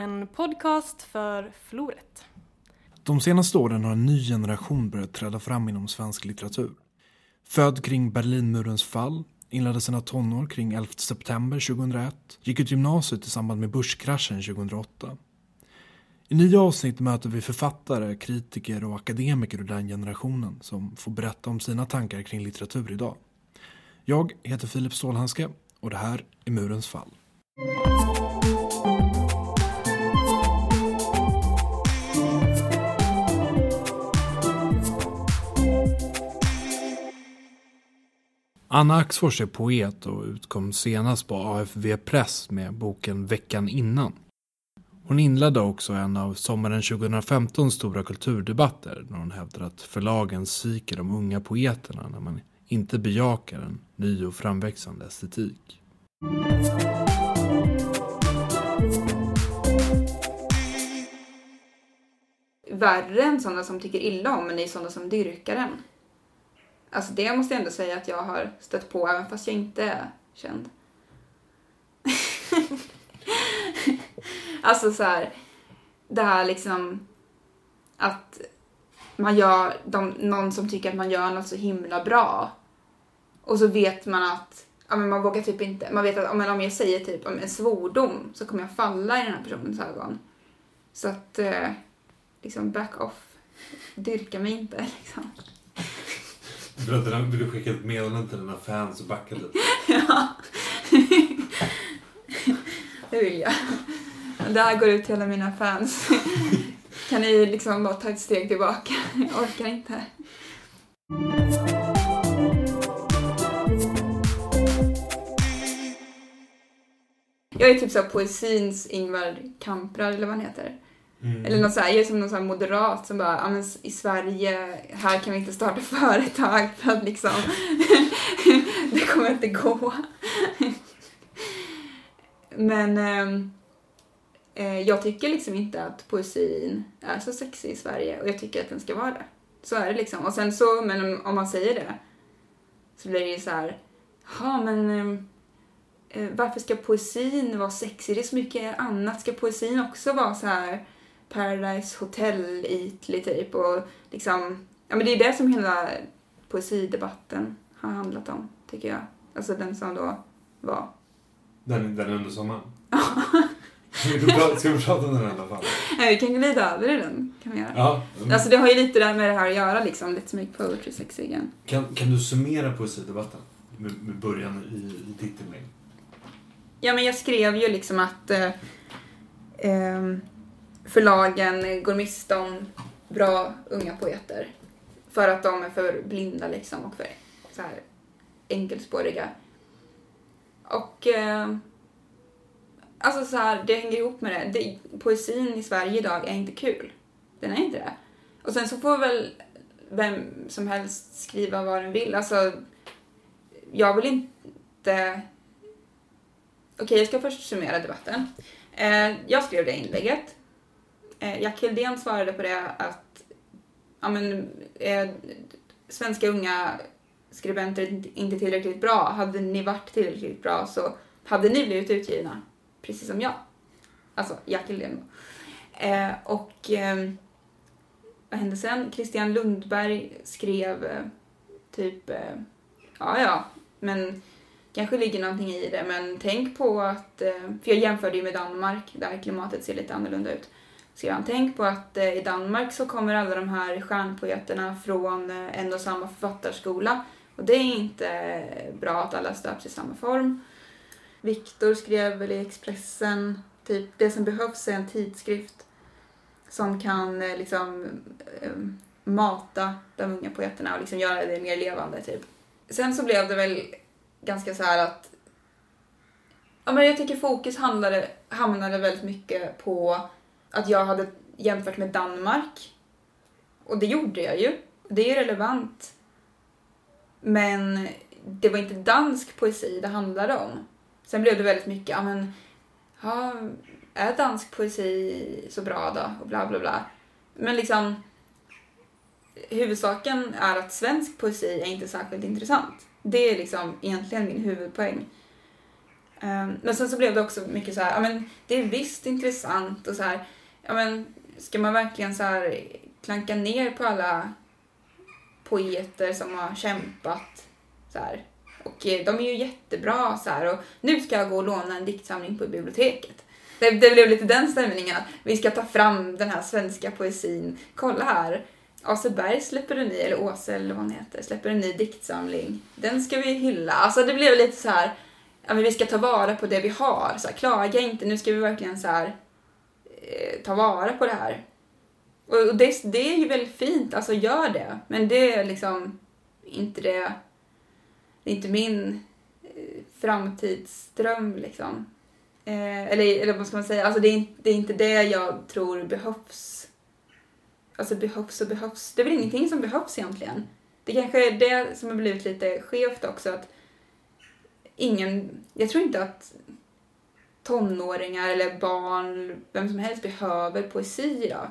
en podcast för Floret. De senaste åren har en ny generation börjat träda fram inom svensk litteratur. Född kring Berlinmurens fall, inledde sina tonår kring 11 september 2001, gick ut gymnasiet i samband med börskraschen 2008. I nya avsnitt möter vi författare, kritiker och akademiker ur den generationen som får berätta om sina tankar kring litteratur idag. Jag heter Filip Stålhandske och det här är Murens fall. Anna Axfors är poet och utkom senast på AFV Press med boken Veckan innan. Hon inledde också en av sommaren 2015 stora kulturdebatter när hon hävdar att förlagen sviker de unga poeterna när man inte bejakar en ny och framväxande estetik. Värre än sådana som tycker illa om en är sådana som dyrkar den. Alltså det måste jag ändå säga att jag har stött på även fast jag inte är känd. alltså så här, det här liksom att man gör, de, någon som tycker att man gör något så himla bra och så vet man att ja, men man vågar typ inte, man vet att om, om jag säger typ om en svordom så kommer jag falla i den här personens ögon. Så att eh, liksom back off, dyrka mig inte liksom. Vill du skicka ett meddelande till dina fans och backa lite? ja. det vill jag. Det här går ut till alla mina fans. kan ni liksom bara ta ett steg tillbaka? Jag orkar inte. Jag är typ så poesins Ingvar Kamprad eller vad han heter. Mm. Eller något så här, jag är som någon så moderat som bara, ja men i Sverige, här kan vi inte starta företag för att liksom, det kommer inte gå. men ehm, eh, jag tycker liksom inte att poesin är så sexig i Sverige och jag tycker att den ska vara det. Så är det liksom. Och sen så, men om man säger det, så blir det ju så här, ja men ehm, eh, varför ska poesin vara sexig? Det är så mycket annat. Ska poesin också vara så här Paradise Hotel-ytlig typ och liksom, ja men det är det som hela poesidebatten har handlat om, tycker jag. Alltså den som då var. Den, den under sommaren? Ska vi prata om den i alla fall? Nej, vi kan glida över i den. Kan vi göra. Ja. Mm. Alltså det har ju lite där med det här att göra liksom. Let's make poetry sexy again. Kan, kan du summera poesidebatten? Med, med början i, i ditt inlägg. Ja men jag skrev ju liksom att eh, eh, förlagen går miste om bra unga poeter. För att de är för blinda liksom och för så här enkelspåriga. Och eh, alltså så här, det hänger ihop med det. det. Poesin i Sverige idag är inte kul. Den är inte det. Och sen så får väl vem som helst skriva vad den vill. Alltså, jag vill inte... Okej, okay, jag ska först summera debatten. Eh, jag skrev det inlägget Eh, Jack Hildén svarade på det att ja, men, eh, svenska unga skribenter är inte tillräckligt bra. Hade ni varit tillräckligt bra så hade ni blivit utgivna, precis som jag. Alltså Jack Hildén. Eh, och eh, vad hände sen? Christian Lundberg skrev eh, typ, eh, ja ja, men kanske ligger någonting i det, men tänk på att, eh, för jag jämförde ju med Danmark där klimatet ser lite annorlunda ut skrev han. Tänk på att eh, i Danmark så kommer alla de här stjärnpoeterna från eh, en och samma författarskola. Och det är inte eh, bra att alla stöps i samma form. Viktor skrev väl i Expressen, typ det som behövs är en tidskrift som kan eh, liksom eh, mata de unga poeterna och liksom göra det mer levande typ. Sen så blev det väl ganska så här att Ja, men jag tycker fokus handlade, hamnade väldigt mycket på att jag hade jämfört med Danmark. Och det gjorde jag ju. Det är relevant. Men det var inte dansk poesi det handlade om. Sen blev det väldigt mycket, ja men, ja, är dansk poesi så bra då? Och bla bla bla. Men liksom, huvudsaken är att svensk poesi är inte särskilt intressant. Det är liksom egentligen min huvudpoäng. Ehm, men sen så blev det också mycket så här, ja men det är visst intressant och så här, ja men ska man verkligen så här klanka ner på alla poeter som har kämpat så här. Och eh, de är ju jättebra så här och nu ska jag gå och låna en diktsamling på biblioteket. Det, det blev lite den stämningen att vi ska ta fram den här svenska poesin. Kolla här, Aseberg släpper en ny, eller Åse eller vad hon heter, släpper en ny diktsamling. Den ska vi hylla. Alltså det blev lite så här, ja men vi ska ta vara på det vi har. Så här, klaga inte, nu ska vi verkligen så här Eh, ta vara på det här. Och och det, det är ju väldigt fint, alltså gör det. Men det är liksom inte det, det är inte min eh, framtidsdröm liksom. Eh, eller, eller vad ska man säga, alltså det är, inte, det är inte det jag tror behövs. Alltså behövs och behövs. Det är väl ingenting som behövs egentligen. Det kanske är det som har blivit lite skevt också att ingen, jag tror inte att tonåringar eller barn, vem som helst behöver poesi idag.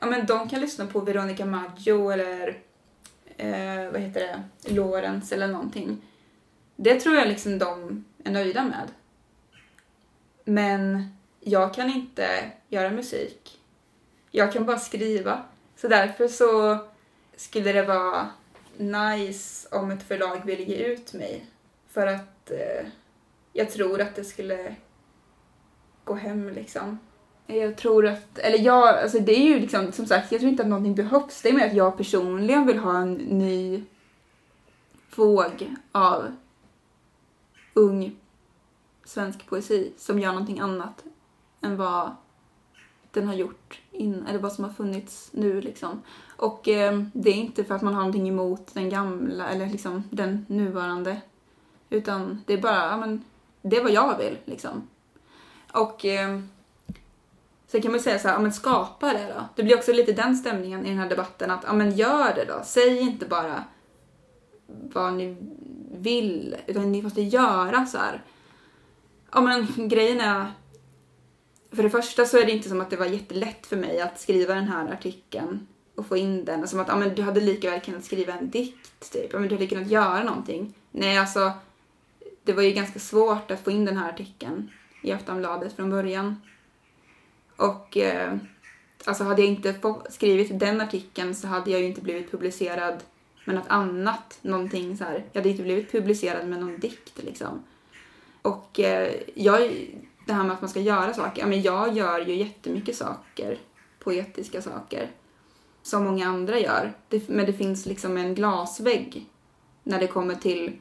Ja men de kan lyssna på Veronica Maggio eller eh, vad heter det, Lorentz eller någonting. Det tror jag liksom de är nöjda med. Men jag kan inte göra musik. Jag kan bara skriva. Så därför så skulle det vara nice om ett förlag ville ge ut mig. För att eh, jag tror att det skulle gå hem liksom. Jag tror att, eller jag, alltså det är ju liksom, som sagt, jag tror inte att någonting behövs. Det är mer att jag personligen vill ha en ny våg av ung svensk poesi som gör någonting annat än vad den har gjort in, eller vad som har funnits nu liksom. Och eh, det är inte för att man har någonting emot den gamla eller liksom den nuvarande. Utan det är bara, ja men, det är vad jag vill liksom. Och eh, sen kan man säga så här, ja men skapa det då. Det blir också lite den stämningen i den här debatten att, ja men gör det då. Säg inte bara vad ni vill, utan ni måste göra så här. Ja men grejen är, för det första så är det inte som att det var jättelätt för mig att skriva den här artikeln och få in den. Som att ja, men du hade lika väl kunnat skriva en dikt, typ. Ja, men du hade kunnat göra någonting. Nej, alltså, det var ju ganska svårt att få in den här artikeln i Aftonbladet från början. Och eh, alltså hade jag inte skrivit den artikeln så hade jag ju inte blivit publicerad med något annat, någonting så här. Jag hade inte blivit publicerad med någon dikt liksom. Och eh, jag, det här med att man ska göra saker, ja men jag gör ju jättemycket saker, poetiska saker, som många andra gör. Det, men det finns liksom en glasvägg när det kommer till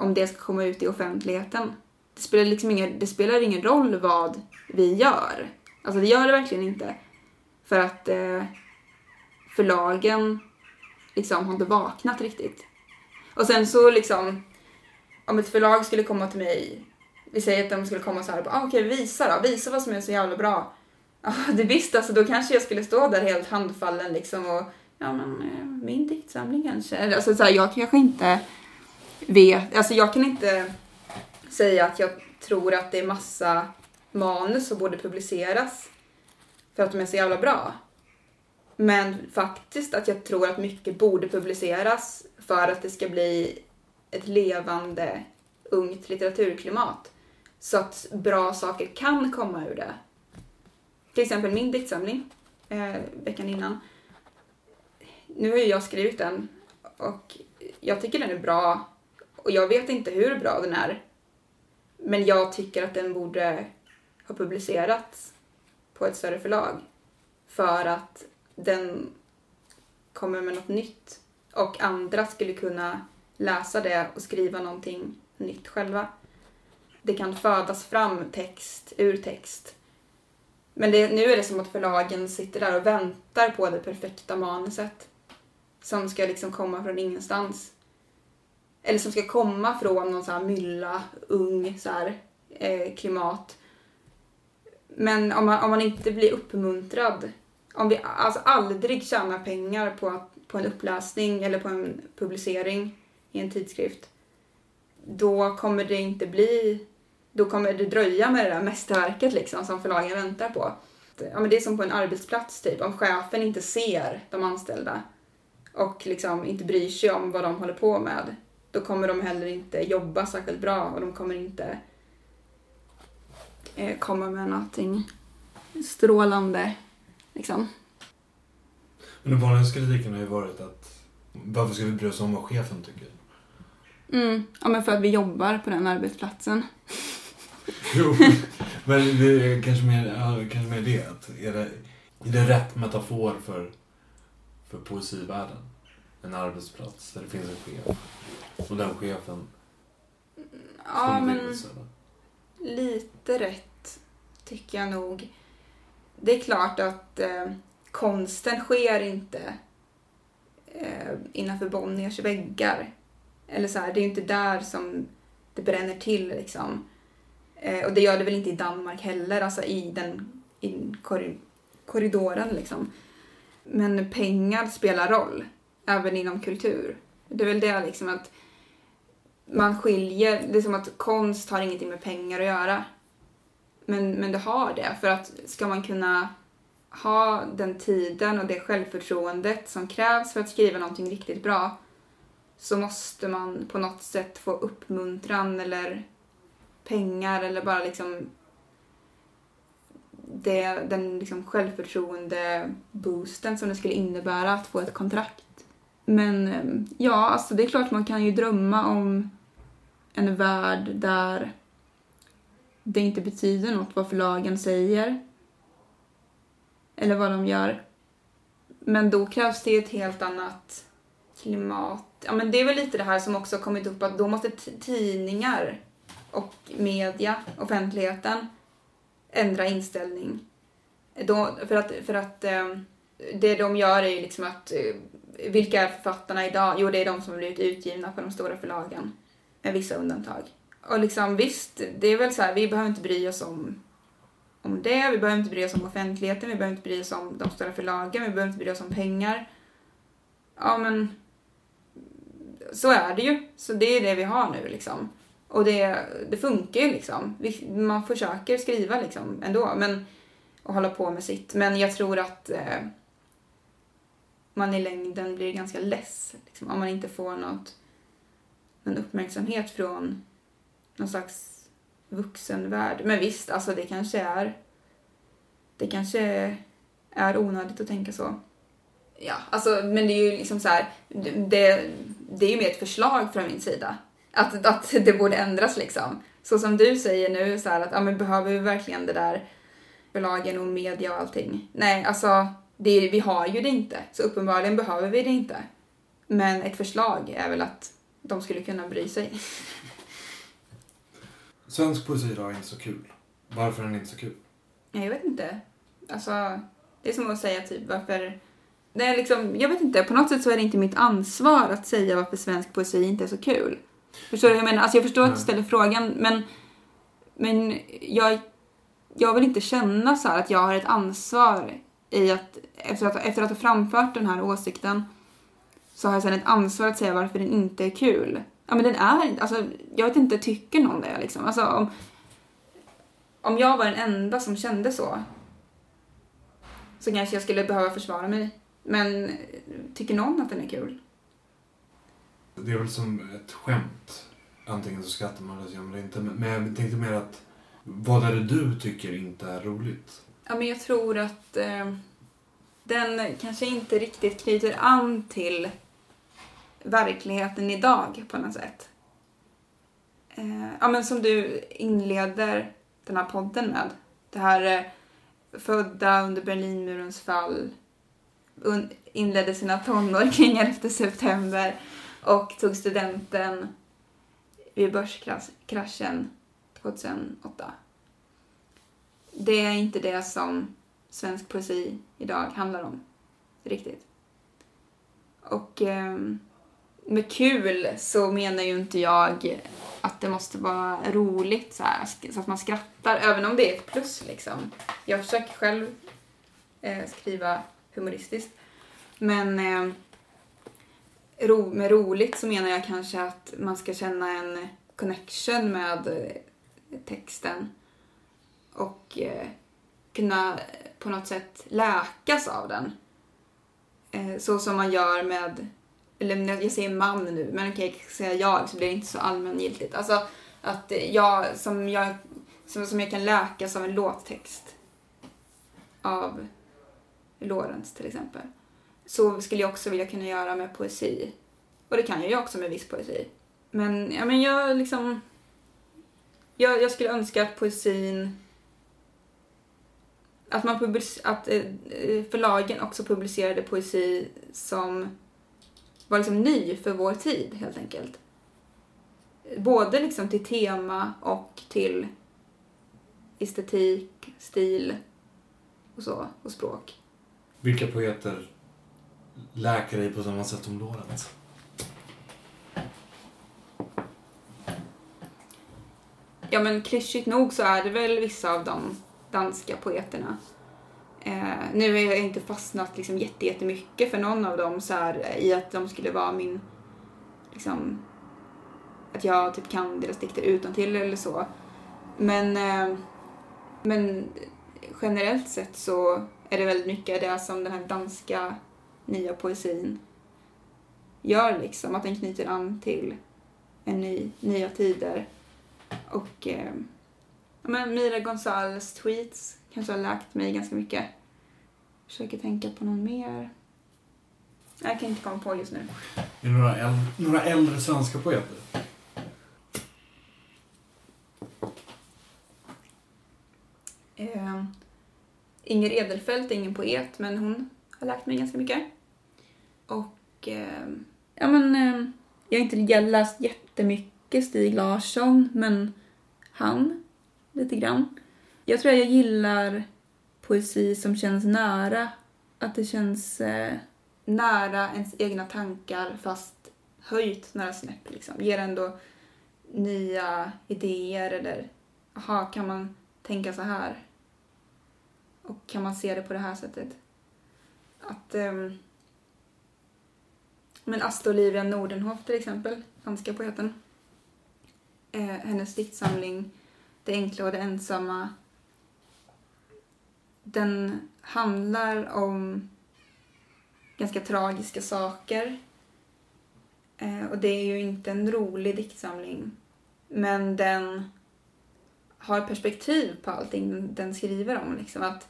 om det ska komma ut i offentligheten. Det spelar liksom ingen, det spelar ingen roll vad vi gör. Alltså det gör det verkligen inte. För att eh, förlagen liksom har inte vaknat riktigt. Och sen så liksom, om ett förlag skulle komma till mig, vi säger att de skulle komma så här, ah, okej visa då, visa vad som är så jävla bra. Ja, det visst alltså, då kanske jag skulle stå där helt handfallen liksom och, ja men eh, min diktsamling kanske. Alltså så här, jag kanske inte vet, alltså jag kan inte säga att jag tror att det är massa manus som borde publiceras för att de är så jävla bra. Men faktiskt att jag tror att mycket borde publiceras för att det ska bli ett levande ungt litteraturklimat. Så att bra saker kan komma ur det. Till exempel min diktsamling eh, veckan innan. Nu har ju jag skrivit den och jag tycker den är bra och jag vet inte hur bra den är. Men jag tycker att den borde ha publicerats på ett större förlag. För att den kommer med något nytt och andra skulle kunna läsa det och skriva någonting nytt själva. Det kan födas fram text ur text. Men det, nu är det som att förlagen sitter där och väntar på det perfekta manuset. Som ska liksom komma från ingenstans. Eller som ska komma från någon så här mylla, ung så här, eh, klimat. Men om man, om man inte blir uppmuntrad, om vi alltså aldrig tjänar pengar på, att, på en uppläsning eller på en publicering i en tidskrift, då kommer det inte bli, då kommer det dröja med det där mästerverket liksom som förlagen väntar på. Ja, men det är som på en arbetsplats typ, om chefen inte ser de anställda och liksom inte bryr sig om vad de håller på med, då kommer de heller inte jobba särskilt bra och de kommer inte eh, komma med någonting strålande. Liksom. Men den vanligaste kritiken har ju varit att varför ska vi bry oss om vad chefen tycker? Mm. Ja, men för att vi jobbar på den arbetsplatsen. Jo, men det är kanske mer, ja, kanske mer det. Att är, det är det rätt metafor för, för poesivärlden? En arbetsplats där det finns en chef. Och den chefen Ja, men lite rätt tycker jag nog. Det är klart att eh, konsten sker inte eh, innanför Bonniers väggar. Eller så här, det är ju inte där som det bränner till liksom. Eh, och det gör det väl inte i Danmark heller, alltså i den i korri- korridoren liksom. Men pengar spelar roll, även inom kultur. Det är väl det liksom att man skiljer, det är som att konst har ingenting med pengar att göra. Men, men det har det, för att ska man kunna ha den tiden och det självförtroendet som krävs för att skriva någonting riktigt bra så måste man på något sätt få uppmuntran eller pengar eller bara liksom det, den liksom självförtroende-boosten som det skulle innebära att få ett kontrakt. Men eh, ja, alltså det är klart man kan ju drömma om en värld där det inte betyder något vad förlagen säger eller vad de gör. Men då krävs det ett helt annat klimat. Ja, men det är väl lite det här som också har kommit upp att då måste tidningar och media, offentligheten, ändra inställning. Då, för att, för att eh, det de gör är ju liksom att eh, vilka är författarna idag? Jo, det är de som har blivit utgivna på de stora förlagen. Med vissa undantag. Och liksom visst, det är väl så här, vi behöver inte bry oss om, om det. Vi behöver inte bry oss om offentligheten. Vi behöver inte bry oss om de stora förlagen. Vi behöver inte bry oss om pengar. Ja, men så är det ju. Så det är det vi har nu liksom. Och det, det funkar ju liksom. Vi, man försöker skriva liksom ändå. Men, och hålla på med sitt. Men jag tror att eh, man i längden blir ganska less. Liksom, om man inte får något, någon uppmärksamhet från någon slags vuxenvärld. Men visst, alltså det kanske är det kanske är onödigt att tänka så. Ja, alltså men det är ju liksom så här, det, det är ju mer ett förslag från min sida. Att, att det borde ändras liksom. Så som du säger nu, så här, att ja, men behöver vi verkligen det där förlagen och media och allting? Nej, alltså det, vi har ju det inte. Så uppenbarligen behöver vi det inte. Men ett förslag är väl att de skulle kunna bry sig. Svensk poesi idag är inte så kul. Varför är den inte så kul? Nej, jag vet inte. Alltså, det är som att säga typ varför... Det är liksom, jag vet inte, på något sätt så är det inte mitt ansvar att säga varför svensk poesi inte är så kul. Förstår du vad jag menar? Alltså jag förstår att du Nej. ställer frågan, men, men jag, jag vill inte känna så här att jag har ett ansvar i att efter, att, efter att ha framfört den här åsikten så har jag sen ett ansvar att säga varför den inte är kul. Ja men den är inte, alltså jag vet inte, tycker någon det liksom? Alltså om, om jag var den enda som kände så så kanske jag skulle behöva försvara mig. Men tycker någon att den är kul? Det är väl som ett skämt. Antingen så skrattar man eller så gör man det inte. Men jag tänkte mer att vad är det du tycker inte är roligt? Ja, men jag tror att eh, den kanske inte riktigt knyter an till verkligheten idag på något sätt. Eh, ja, men som du inleder den här podden med. Det här eh, födda under Berlinmurens fall, un- inledde sina tonår kring 11 september och tog studenten vid börskraschen 2008 det är inte det som svensk poesi idag handlar om. Riktigt. Och eh, med kul så menar ju inte jag att det måste vara roligt så, här, så att man skrattar, även om det är ett plus liksom. Jag försöker själv eh, skriva humoristiskt. Men eh, ro, med roligt så menar jag kanske att man ska känna en connection med eh, texten och eh, kunna eh, på något sätt läkas av den. Eh, så som man gör med eller jag säger man nu, men okej, okay, säga jag så blir det inte så allmängiltigt. Alltså att jag som, jag, som, som jag kan läkas av en låttext av Lorentz till exempel. Så skulle jag också vilja kunna göra med poesi. Och det kan jag ju också med viss poesi. Men, ja men jag liksom... Jag, jag skulle önska att poesin... Att, man public, att eh, förlagen också publicerade poesi som var liksom ny för vår tid helt enkelt. Både liksom till tema och till estetik, stil och så, och språk. Vilka poeter läker dig på samma sätt som Lorentz? Ja men klyschigt nog så är det väl vissa av de danska poeterna. Eh, nu har jag inte fastnat liksom jättemycket för någon av dem så här, i att de skulle vara min, liksom, att jag typ kan deras dikter utantill eller så. Men, eh, men generellt sett så är det väldigt mycket det som den här danska nya poesin gör liksom, att den knyter an till en ny, nya tider. Och eh, men Mira Gonzales tweets kanske har läkt mig ganska mycket. Försöker tänka på någon mer. Jag kan inte komma på just nu. Är det några, äldre, några äldre svenska poeter? Eh, Inger Edelfelt är ingen poet, men hon har lärt mig ganska mycket. Och eh, ja men eh, jag har inte läst jättemycket Stig Larsson, men han lite grann. Jag tror jag gillar poesi som känns nära. Att det känns eh, nära ens egna tankar fast höjt några snäpp liksom. Ger ändå nya idéer eller aha, kan man tänka så här? Och kan man se det på det här sättet? Att um, men Asta Olivia Nordenhof till exempel, danska poeten. Eh, hennes diktsamling det enkla och det ensamma. Den handlar om ganska tragiska saker. Eh, och det är ju inte en rolig diktsamling. Men den har perspektiv på allting den skriver om. Liksom. Att,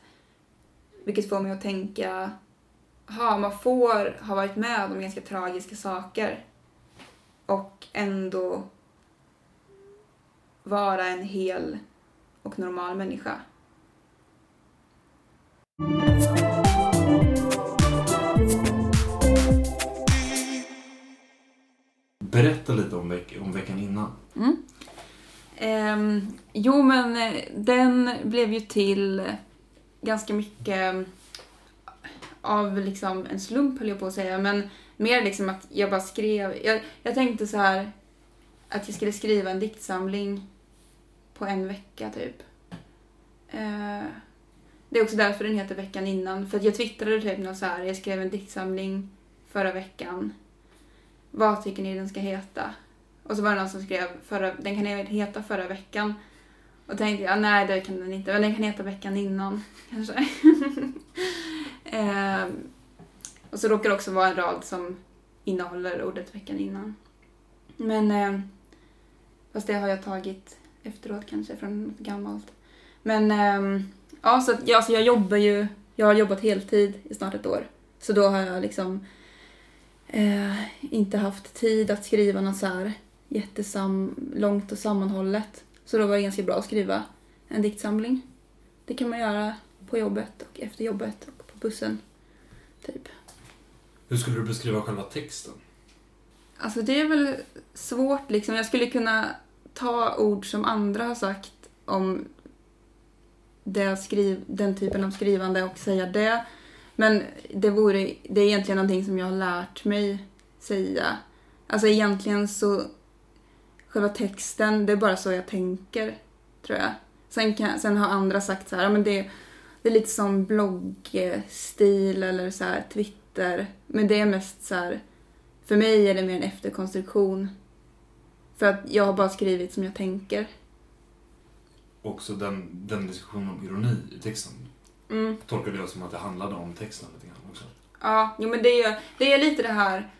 vilket får mig att tänka ha, man får ha varit med om ganska tragiska saker och ändå vara en hel och normal människa. Berätta lite om, veck om veckan innan. Mm. Eh, jo, men eh, den blev ju till ganska mycket av liksom en slump höll jag på att säga, men mer liksom att jag bara skrev. Jag, jag tänkte så här att jag skulle skriva en diktsamling på en vecka typ. Eh, det är också därför den heter Veckan innan. För att jag twittrade typ något så här, jag skrev en diktsamling förra veckan. Vad tycker ni den ska heta? Och så var det någon som skrev, förra, den kan heta Förra veckan. Och tänkte jag, ah, nej det kan den inte, men den kan heta Veckan innan kanske. eh, och så råkar det också vara en rad som innehåller ordet Veckan innan. Men, eh, fast det har jag tagit efteråt kanske från något gammalt. Men, um, ja så, ja, så jag jobbar ju, jag har jobbat heltid i snart ett år. Så då har jag liksom eh, inte haft tid att skriva något så här jättesam, långt och sammanhållet. Så då var det ganska bra att skriva en diktsamling. Det kan man göra på jobbet och efter jobbet och på bussen. Typ. Hur skulle du beskriva själva texten? Alltså det är väl svårt liksom. Jag skulle kunna ta ord som andra har sagt om det skriv, den typen av skrivande och säga det. Men det, vore, det är egentligen någonting som jag har lärt mig säga. Alltså egentligen så själva texten, det är bara så jag tänker, tror jag. Sen, kan, sen har andra sagt så här, men det, det är lite som bloggstil eller så här Twitter. Men det är mest så här, för mig är det mer en efterkonstruktion. För att jag har bara skrivit som jag tänker. Också den, den diskussionen om ironi i texten. Mm. Tolkade jag som att det handlade om texten lite grann också. Ja, jo men det är, det är lite det här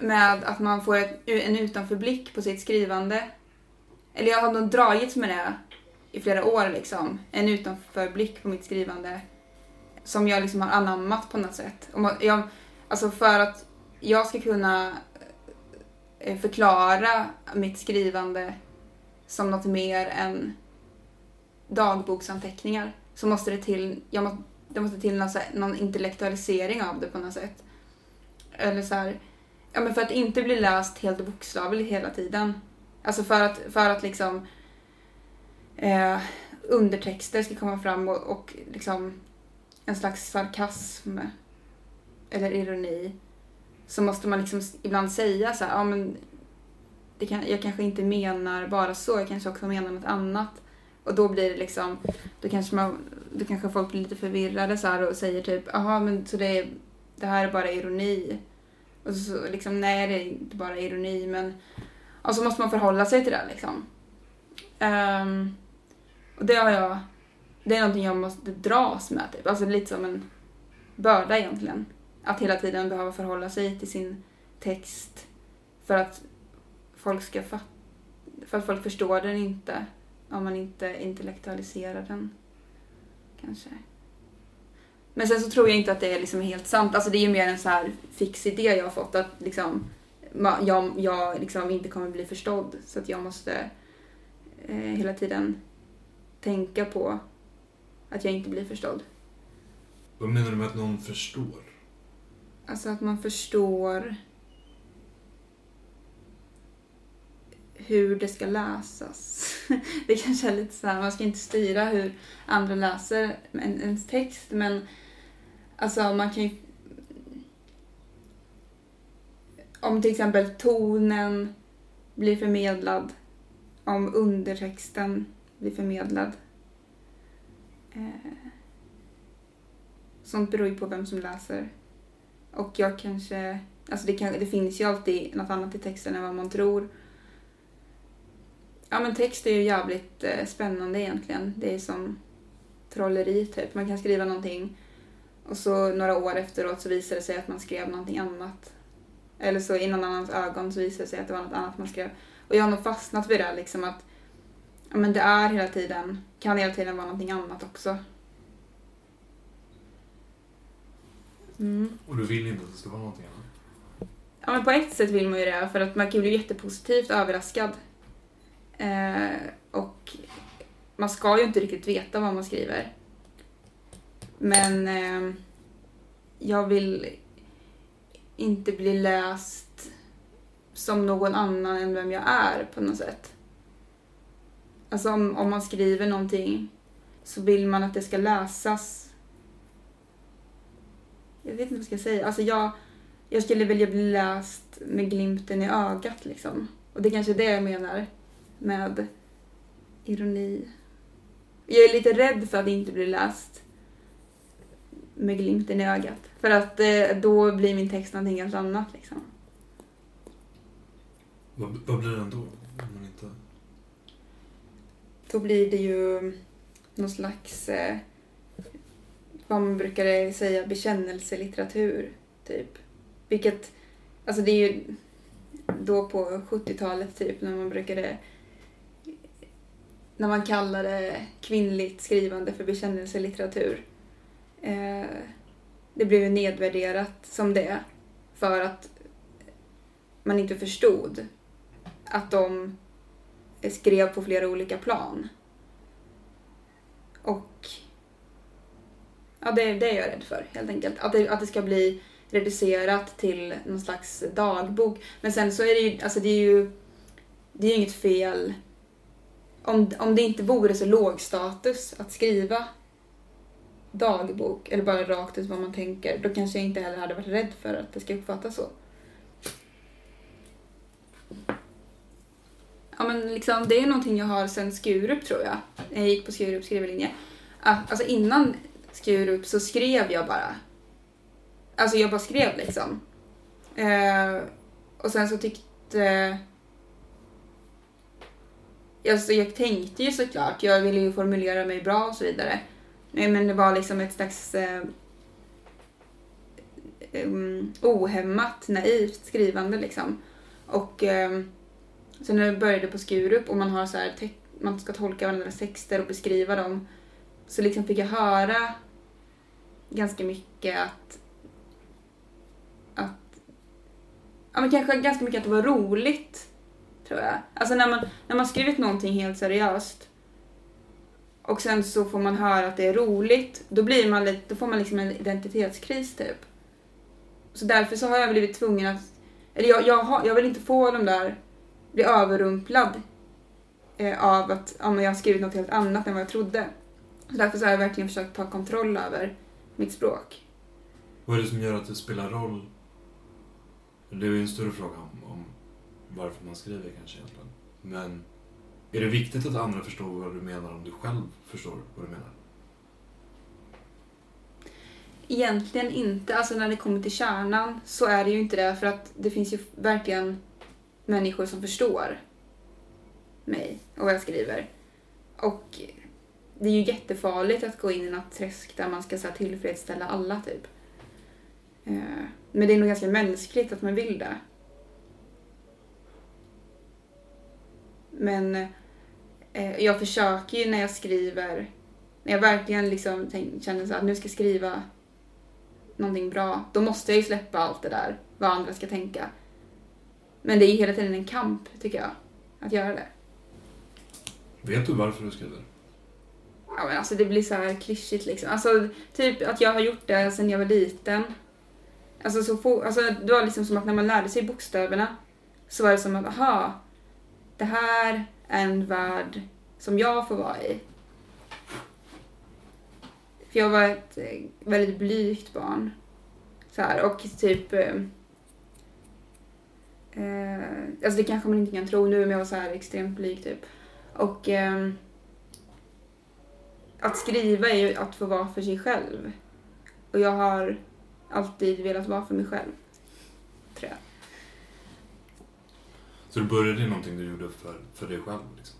med att man får ett, en utanförblick på sitt skrivande. Eller jag har nog dragits med det i flera år liksom. En utanförblick på mitt skrivande. Som jag liksom har anammat på något sätt. Och jag, alltså för att jag ska kunna eh, förklara mitt skrivande som något mer än dagboksanteckningar så måste det till, jag må, det måste till någon, någon intellektualisering av det på något sätt. Eller så här, ja men för att inte bli läst helt bokstavligt hela tiden. Alltså för att, för att liksom eh, undertexter ska komma fram och, och liksom en slags sarkasm eller ironi så måste man liksom ibland säga så här, ja men det kan, jag kanske inte menar bara så, jag kanske också menar något annat. Och då blir det liksom, då kanske, man, då kanske folk blir lite förvirrade så här och säger typ, jaha men så det, är, det här är bara ironi. Och så liksom, nej det är inte bara ironi men, och så måste man förhålla sig till det liksom. Um, och det har jag, det är någonting jag måste dras med typ, alltså lite som en börda egentligen. Att hela tiden behöva förhålla sig till sin text för att folk ska fatta, för att folk förstår den inte om man inte intellektualiserar den. Kanske. Men sen så tror jag inte att det är liksom helt sant. Alltså det är ju mer en så här fix idé jag har fått att liksom jag, jag liksom inte kommer bli förstådd. Så att jag måste eh, hela tiden tänka på att jag inte blir förstådd. Vad menar du med att någon förstår? Alltså att man förstår hur det ska läsas. Det kanske är lite så här, man ska inte styra hur andra läser ens text men alltså man kan ju om till exempel tonen blir förmedlad, om undertexten blir förmedlad. Eh, sånt beror ju på vem som läser. Och jag kanske, alltså det, kan, det finns ju alltid något annat i texten än vad man tror. Ja men text är ju jävligt eh, spännande egentligen. Det är som trolleri typ. Man kan skriva någonting och så några år efteråt så visar det sig att man skrev någonting annat. Eller så i någon annans ögon så visar det sig att det var något annat man skrev. Och jag har nog fastnat vid det liksom att ja, men det är hela tiden, kan hela tiden vara någonting annat också. Mm. Och du vill inte att det ska vara någonting annat? Ja men på ett sätt vill man ju det för att man kan bli jättepositivt överraskad Eh, och man ska ju inte riktigt veta vad man skriver. Men eh, jag vill inte bli läst som någon annan än vem jag är på något sätt. Alltså om, om man skriver någonting så vill man att det ska läsas. Jag vet inte vad jag ska säga. Alltså jag, jag skulle vilja bli läst med glimten i ögat liksom. Och det är kanske är det jag menar med ironi. Jag är lite rädd för att inte bli läst med glimten i ögat. För att eh, då blir min text någonting helt annat liksom. Vad, vad blir den då? Om man inte... Då blir det ju någon slags, eh, vad man brukar säga, bekännelselitteratur. Typ. Vilket, alltså det är ju då på 70-talet typ när man brukade när man kallade kvinnligt skrivande för bekännelselitteratur. Eh, det blev ju nedvärderat som det för att man inte förstod att de skrev på flera olika plan. Och ja, det, det är jag rädd för helt enkelt. Att det, att det ska bli reducerat till någon slags dagbok. Men sen så är det ju, alltså det är ju, det är ju inget fel om, om det inte vore så låg status att skriva dagbok, eller bara rakt ut vad man tänker, då kanske jag inte heller hade varit rädd för att det ska uppfattas så. Ja men liksom, det är någonting jag har sen Skurup tror jag. Jag gick på Skurups skrivlinje. Alltså innan Skurup så skrev jag bara. Alltså jag bara skrev liksom. Eh, och sen så tyckte alltså, jag tänkte ju såklart, jag ville ju formulera mig bra och så vidare. Men det var liksom ett slags... Eh, um, ohämmat, naivt skrivande liksom. Och eh, sen när jag började på Skurup och man har så här, man ska tolka varandras texter och beskriva dem, så liksom fick jag höra ganska mycket att, att ja men kanske ganska mycket att det var roligt, tror jag. Alltså när man, när man skrivit någonting helt seriöst och sen så får man höra att det är roligt, då, blir man lite, då får man liksom en identitetskris typ. Så därför så har jag blivit tvungen att, eller jag, jag, har, jag vill inte få de där, bli överrumplad eh, av att ja, men jag har skrivit något helt annat än vad jag trodde. Så därför så har jag verkligen försökt ta kontroll över mitt språk. Vad är det som gör att det spelar roll? Det är ju en större fråga om, om varför man skriver kanske egentligen. Men är det viktigt att andra förstår vad du menar om du själv förstår vad du menar? Egentligen inte. Alltså när det kommer till kärnan så är det ju inte det för att det finns ju verkligen människor som förstår mig och vad jag skriver. Och det är ju jättefarligt att gå in i något träsk där man ska så här, tillfredsställa alla typ. Eh, men det är nog ganska mänskligt att man vill det. Men eh, jag försöker ju när jag skriver, när jag verkligen liksom tänk, känner så att nu ska jag skriva någonting bra, då måste jag ju släppa allt det där, vad andra ska tänka. Men det är ju hela tiden en kamp, tycker jag, att göra det. Vet du varför du skriver? Ja, men alltså det blir så här klyschigt liksom. Alltså typ att jag har gjort det sedan jag var liten. Alltså, så få, alltså det var liksom som att när man lärde sig bokstäverna så var det som att, aha, det här är en värld som jag får vara i. För jag var ett eh, väldigt blygt barn. Så här, och typ... Eh, eh, alltså det kanske man inte kan tro nu, men jag var så här extremt blyg typ. Och eh, att skriva är ju att få vara för sig själv. Och jag har alltid velat vara för mig själv. Tror jag. Så du började i någonting du gjorde för, för dig själv? Liksom.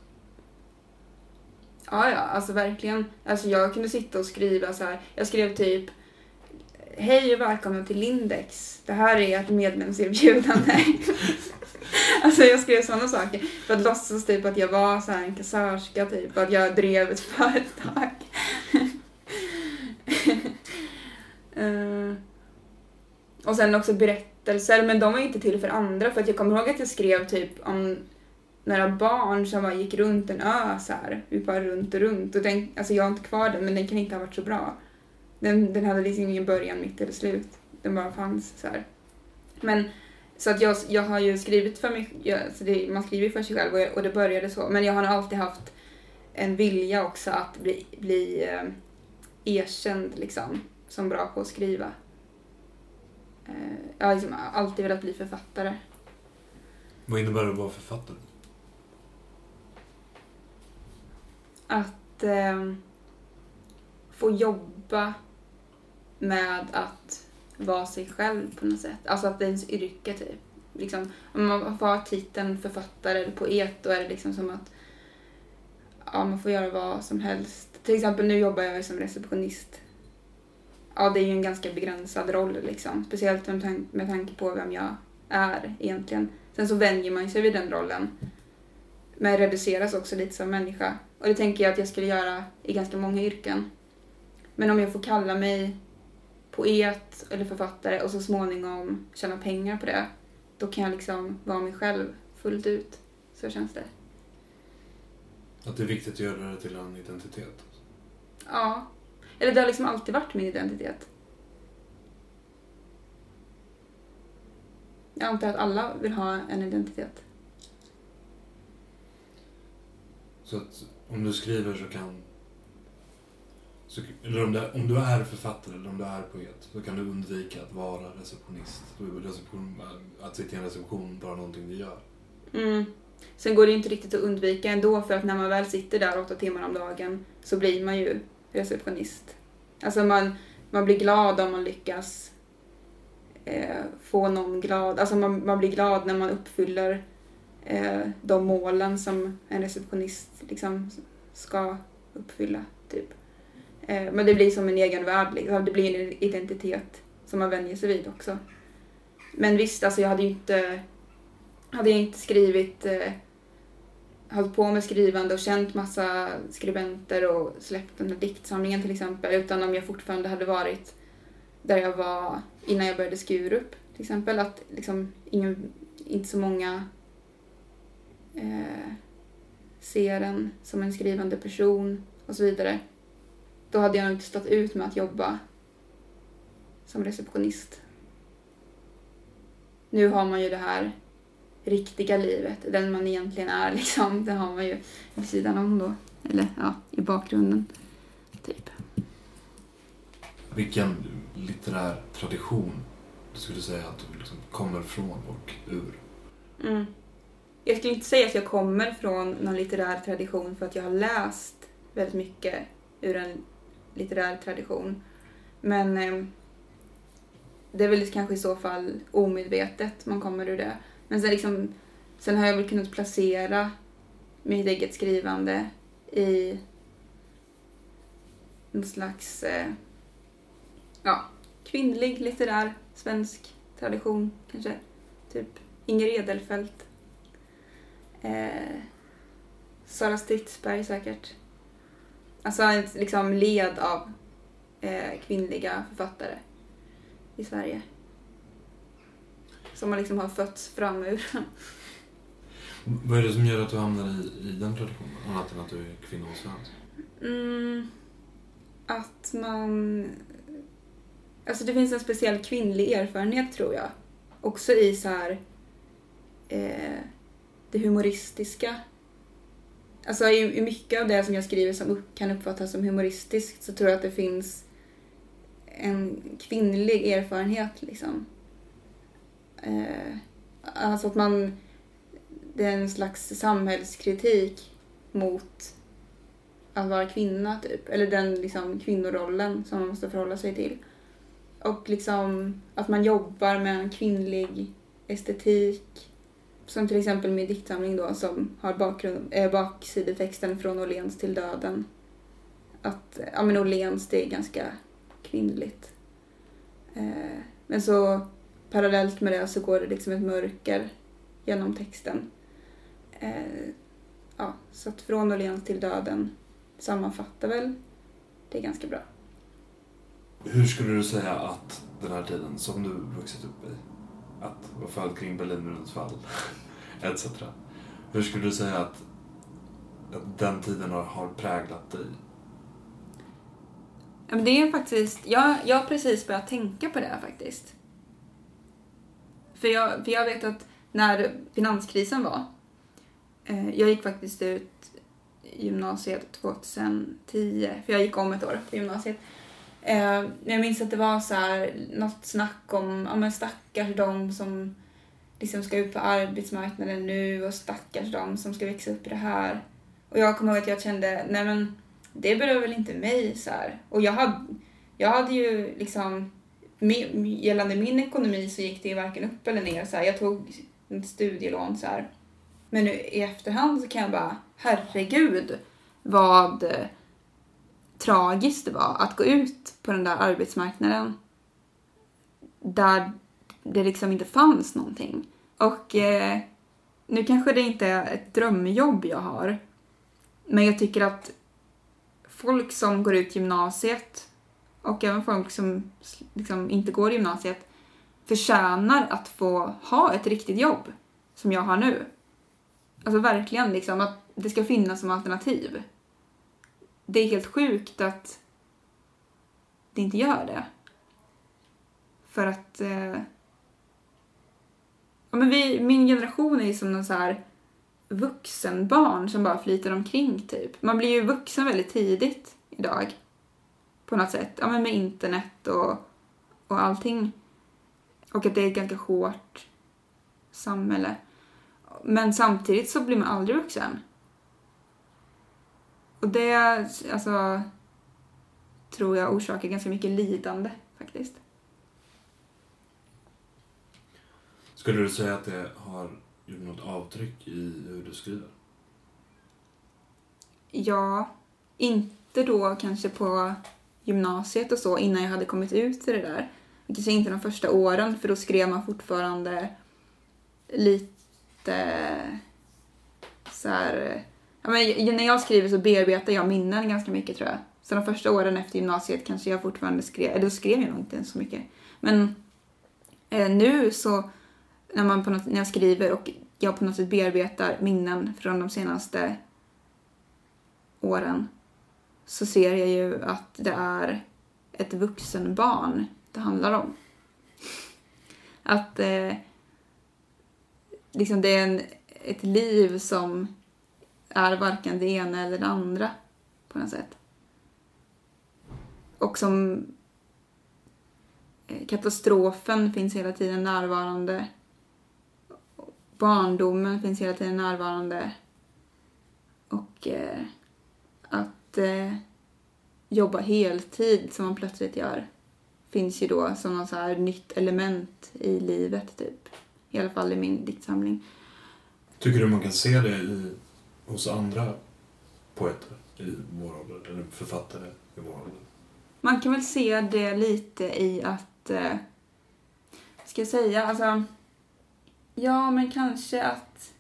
Ja, ja, alltså verkligen. Alltså jag kunde sitta och skriva så här. Jag skrev typ Hej och välkomna till Lindex. Det här är ett medlemserbjudande. alltså jag skrev sådana saker för att låtsas typ att jag var så här en kassörska typ, att jag drev ett företag. uh, och sen också berättelser, men de var inte till för andra för att jag kommer ihåg att jag skrev typ om några barn som bara gick runt en ö så här. Vi bara runt och runt. Och den, alltså jag har inte kvar den men den kan inte ha varit så bra. Den, den hade liksom ingen början, mitt eller slut. Den bara fanns så här. Men så att jag, jag har ju skrivit för mig, jag, så det, man skriver för sig själv och, och, det började så. Men jag har alltid haft en vilja också att bli, bli eh, erkänd liksom som bra på att skriva. Eh, jag har liksom alltid velat bli författare. Vad innebär det att vara författare? Att eh, få jobba med att vara sig själv på något sätt. Alltså att det är ens yrke typ. Liksom, om man får ha titeln författare eller poet då är det liksom som att ja, man får göra vad som helst. Till exempel nu jobbar jag som receptionist. Ja, det är ju en ganska begränsad roll liksom. Speciellt med, tan med tanke på vem jag är egentligen. Sen så vänjer man sig vid den rollen. Men reduceras också lite som människa. Och det tänker jag att jag skulle göra i ganska många yrken. Men om jag får kalla mig poet eller författare och så småningom tjäna pengar på det, då kan jag liksom vara mig själv fullt ut. Så känns det. Att det är viktigt att göra det till en identitet? Ja. Eller det har liksom alltid varit min identitet. Jag antar att alla vill ha en identitet. Så att om du skriver så kan... Så, eller om, det, om du är författare eller om du är poet så kan du undvika att vara receptionist. Reception, att sitta i en reception bara någonting du gör. Mm. Sen går det inte riktigt att undvika ändå för att när man väl sitter där åtta timmar om dagen så blir man ju receptionist. Alltså man, man blir glad om man lyckas eh, få någon glad. Alltså man, man blir glad när man uppfyller eh, de målen som en receptionist liksom ska uppfylla. Typ. Eh, men det blir som en egen värld, liksom. det blir en identitet som man vänjer sig vid också. Men visst, alltså jag hade ju inte, hade jag inte skrivit, eh, hållit på med skrivande och känt massa skribenter och släppt den här diktsamlingen till exempel, utan om jag fortfarande hade varit där jag var innan jag började Skurup till exempel, att liksom ingen, inte så många eh, ser en som en skrivande person och så vidare. Då hade jag nog inte stått ut med att jobba som receptionist. Nu har man ju det här riktiga livet, den man egentligen är liksom, det har man ju vid sidan om då. Eller ja, i bakgrunden. Typ. Vilken litterär tradition du skulle säga att du liksom kommer från och ur? Mm. Jag skulle inte säga att jag kommer från någon litterär tradition för att jag har läst väldigt mycket ur en litterär tradition. Men eh, det är väl kanske i så fall omedvetet man kommer ur det. Men sen, liksom, sen har jag väl kunnat placera mitt eget skrivande i någon slags eh, ja, kvinnlig litterär svensk tradition kanske. Typ Inger Edelfelt. Eh, Sara Stridsberg säkert. Alltså ett liksom led av eh, kvinnliga författare i Sverige. Som man liksom har fötts fram ur. Vad är det som gör att du hamnar i, i den traditionen? Annat än att du är kvinnosvensk? Mm, att man... Alltså det finns en speciell kvinnlig erfarenhet tror jag. Också i så här... Eh, det humoristiska. Alltså i, i mycket av det som jag skriver som upp, kan uppfattas som humoristiskt så tror jag att det finns en kvinnlig erfarenhet liksom. Eh, alltså att man... Det är en slags samhällskritik mot att vara kvinna typ. Eller den liksom kvinnorollen som man måste förhålla sig till. Och liksom att man jobbar med en kvinnlig estetik. Som till exempel min diktsamling då som har bakgrund, eh, äh, baksidetexten från Åhléns till döden. Att, ja men Åhléns det är ganska kvinnligt. Eh, men så parallellt med det så går det liksom ett mörker genom texten. Eh, ja, så att från Åhléns till döden sammanfattar väl det ganska bra. Hur skulle du säga att den här tiden som du vuxit upp i, att vara född kring Berlinmurens fall, etc. Hur skulle du säga att, att den tiden har, har präglat dig? men det är faktiskt, jag, jag har precis börjat tänka på det faktiskt. För jag, för jag vet att när finanskrisen var, eh, jag gick faktiskt ut gymnasiet 2010, för jag gick om ett år på gymnasiet. Eh, jag minns att det var så här, något snack om, ja men stackars de som liksom ska ut på arbetsmarknaden nu och stackars de som ska växa upp i det här. Och jag kommer ihåg att jag kände, nej men det berör väl inte mig så här. Och jag hade, jag hade ju liksom, gällande min ekonomi så gick det varken upp eller ner så här. Jag tog ett studielån så här. Men nu i efterhand så kan jag bara, herregud vad tragiskt det var att gå ut på den där arbetsmarknaden där det liksom inte fanns någonting. Och eh, nu kanske det inte är ett drömjobb jag har, men jag tycker att folk som går ut gymnasiet och även folk som liksom inte går gymnasiet förtjänar att få ha ett riktigt jobb som jag har nu. Alltså verkligen liksom att det ska finnas som alternativ. Det är helt sjukt att det inte gör det. För att eh, ja, men vi, min generation är ju som någon så här vuxenbarn som bara flyter omkring typ. Man blir ju vuxen väldigt tidigt idag. På något sätt. Ja men med internet och, och allting. Och att det är ett ganska hårt samhälle. Men samtidigt så blir man aldrig vuxen. Och det, alltså, tror jag orsakar ganska mycket lidande faktiskt. Skulle du säga att det har gjort något avtryck i hur du skriver? Ja, inte då kanske på gymnasiet och så innan jag hade kommit ut i det där. Kanske inte de första åren för då skrev man fortfarande lite så här, ja, men när jag skriver så bearbetar jag minnen ganska mycket tror jag. Så de första åren efter gymnasiet kanske jag fortfarande skrev, eller då skrev jag nog inte så mycket. Men eh, nu så när, man på något, när jag skriver och jag på något sätt bearbetar minnen från de senaste åren så ser jag ju att det är ett vuxenbarn det handlar om. Att eh, liksom det är en, ett liv som är varken det ena eller det andra på något sätt. Och som eh, katastrofen finns hela tiden närvarande. Barndomen finns hela tiden närvarande. Och eh, att eh, jobba heltid som man plötsligt gör finns ju då som något så här nytt element i livet typ. I alla fall i min diktsamling. Tycker du man kan se det i, hos andra poeter i vår ålder, eller författare i vår ålder? Man kan väl se det lite i att, eh, ska jag säga, alltså, ja men kanske att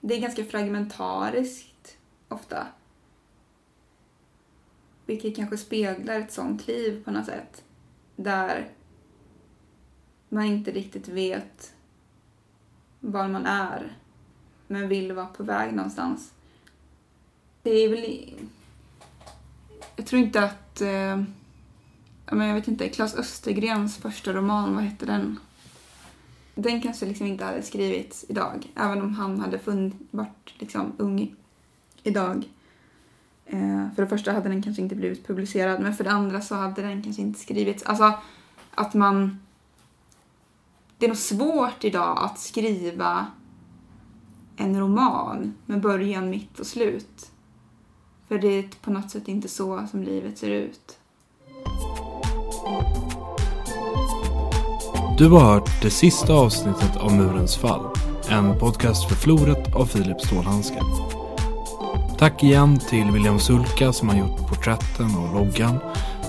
det är ganska fragmentariskt ofta. Vilket kanske speglar ett sånt liv på något sätt. Där man inte riktigt vet var man är, men vill vara på väg någonstans. Det är väl... Jag tror inte att... Eh, jag vet inte, Klas Östergrens första roman, vad hette den? Den kanske liksom inte hade skrivits idag, även om han hade varit liksom ung idag. Eh, för det första hade den kanske inte blivit publicerad, men för det andra så hade den kanske inte skrivits. Alltså, att man... Det är nog svårt idag att skriva en roman med början, mitt och slut. För det är på något sätt inte så som livet ser ut. Du har hört det sista avsnittet av Murens fall. En podcast för Floret av Filip Stålhandske. Tack igen till William Sulka som har gjort porträtten och loggan.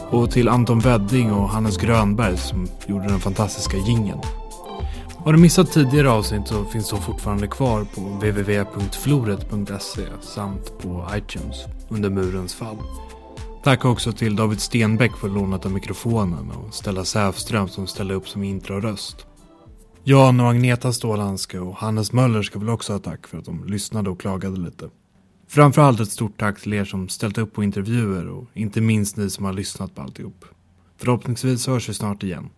Och till Anton Wedding och Hannes Grönberg som gjorde den fantastiska gingen. Har du missat tidigare avsnitt så finns de fortfarande kvar på www.floret.se samt på iTunes under Murens fall. Tack också till David Stenbeck för lånat av mikrofonen och Stella Säfström som ställde upp som introröst. Jan och Agneta Stålhandske och Hannes Möller ska väl också ha tack för att de lyssnade och klagade lite. Framförallt ett stort tack till er som ställt upp på intervjuer och inte minst ni som har lyssnat på alltihop. Förhoppningsvis hörs vi snart igen.